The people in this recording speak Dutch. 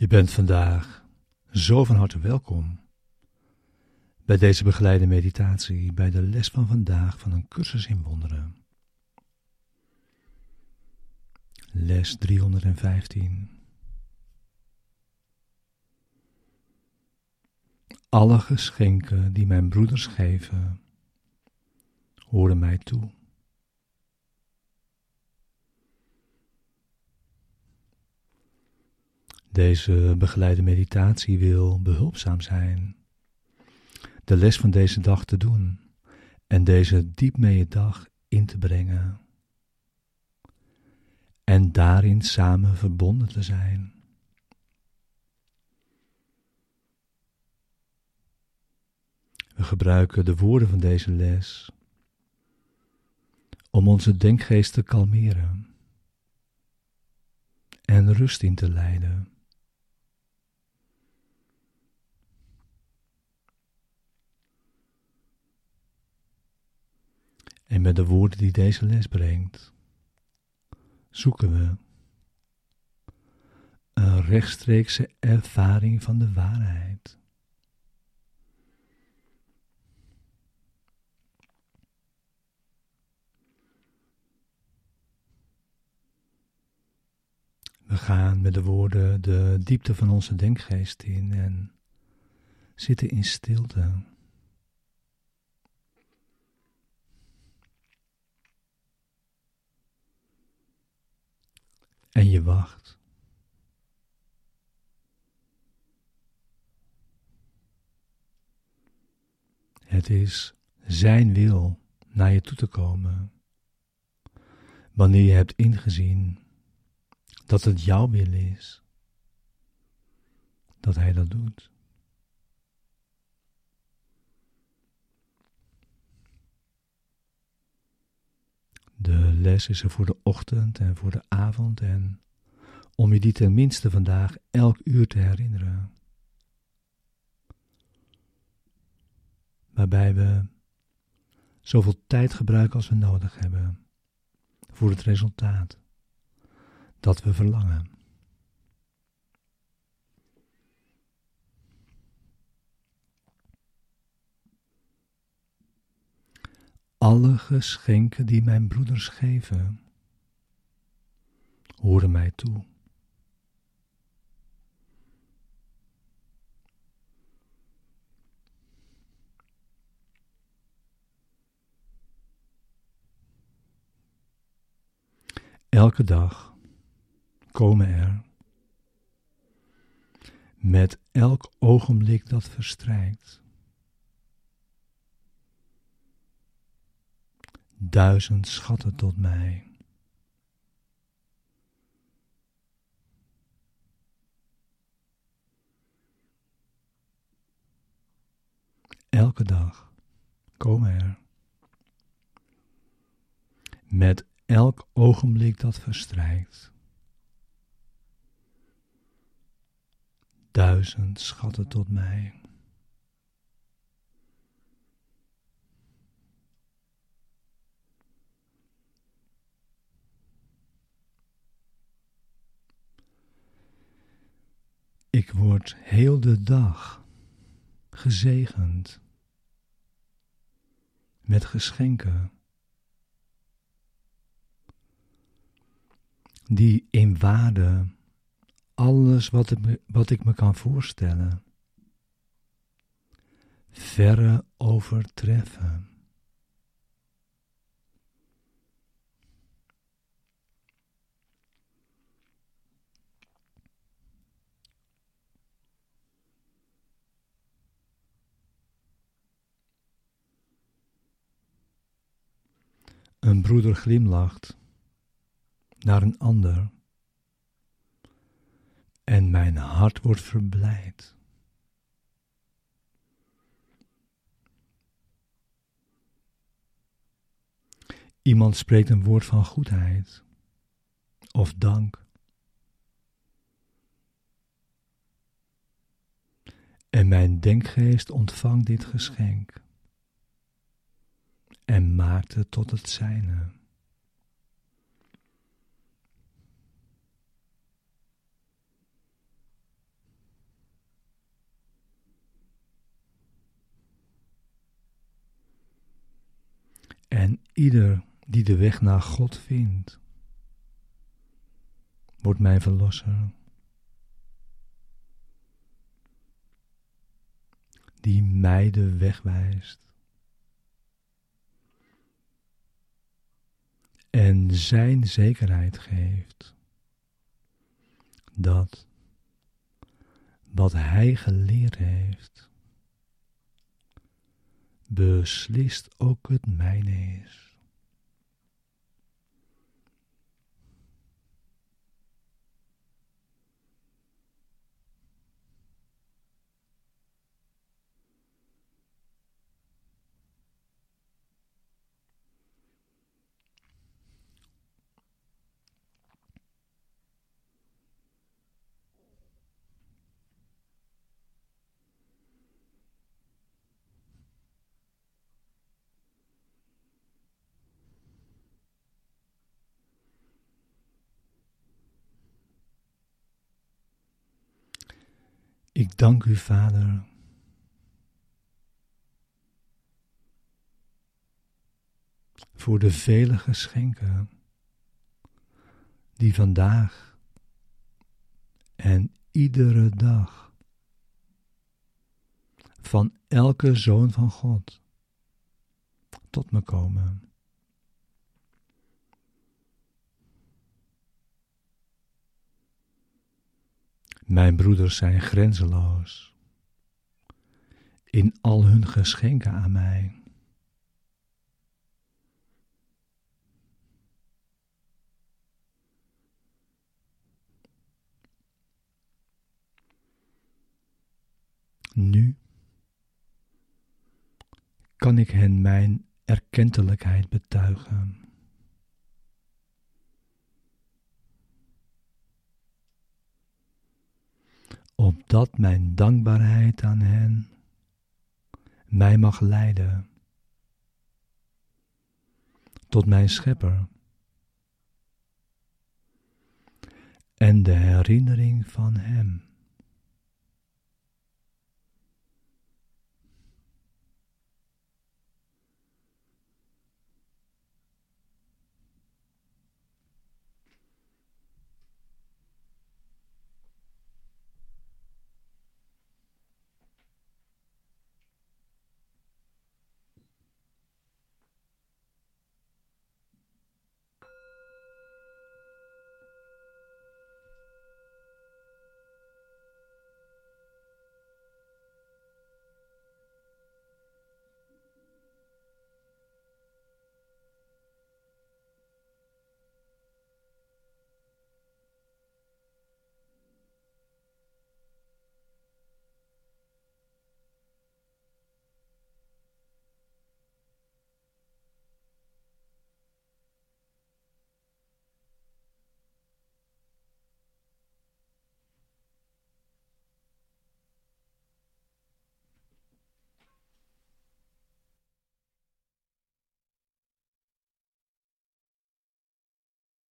Je bent vandaag zo van harte welkom bij deze begeleide meditatie, bij de les van vandaag van een cursus in wonderen. Les 315. Alle geschenken die mijn broeders geven, horen mij toe. Deze begeleide meditatie wil behulpzaam zijn, de les van deze dag te doen en deze diep mee dag in te brengen en daarin samen verbonden te zijn. We gebruiken de woorden van deze les om onze denkgeest te kalmeren en rust in te leiden. En met de woorden die deze les brengt, zoeken we een rechtstreekse ervaring van de waarheid. We gaan met de woorden de diepte van onze denkgeest in en zitten in stilte. En je wacht. Het is Zijn wil naar je toe te komen. Wanneer je hebt ingezien dat het jouw wil is, dat Hij dat doet. De les is er voor de ochtend en voor de avond en om je die tenminste vandaag elk uur te herinneren. Waarbij we zoveel tijd gebruiken als we nodig hebben voor het resultaat dat we verlangen. Alle geschenken die mijn broeders geven, horen mij toe. Elke dag komen er, met elk ogenblik dat verstrijkt, duizend schatten tot mij. Elke dag komen er. Met elk ogenblik dat verstrijkt. Duizend schatten tot mij. Ik word heel de dag gezegend met geschenken die in waarde alles wat, wat ik me kan voorstellen verre overtreffen. Een broeder glimlacht naar een ander en mijn hart wordt verblijd. Iemand spreekt een woord van goedheid of dank. En mijn denkgeest ontvangt dit geschenk en maakte tot het zijne. En ieder die de weg naar God vindt, wordt mijn verlosser. Die mij de weg wijst. Zijn zekerheid geeft dat wat hij geleerd heeft, beslist ook het mijne is. Ik dank u, Vader. Voor de vele geschenken die vandaag en iedere dag van elke zoon van God tot me komen. Mijn broeders zijn grenzeloos in al hun geschenken aan mij. Nu kan ik hen mijn erkentelijkheid betuigen. Opdat mijn dankbaarheid aan hen mij mag leiden tot mijn schepper en de herinnering van hem.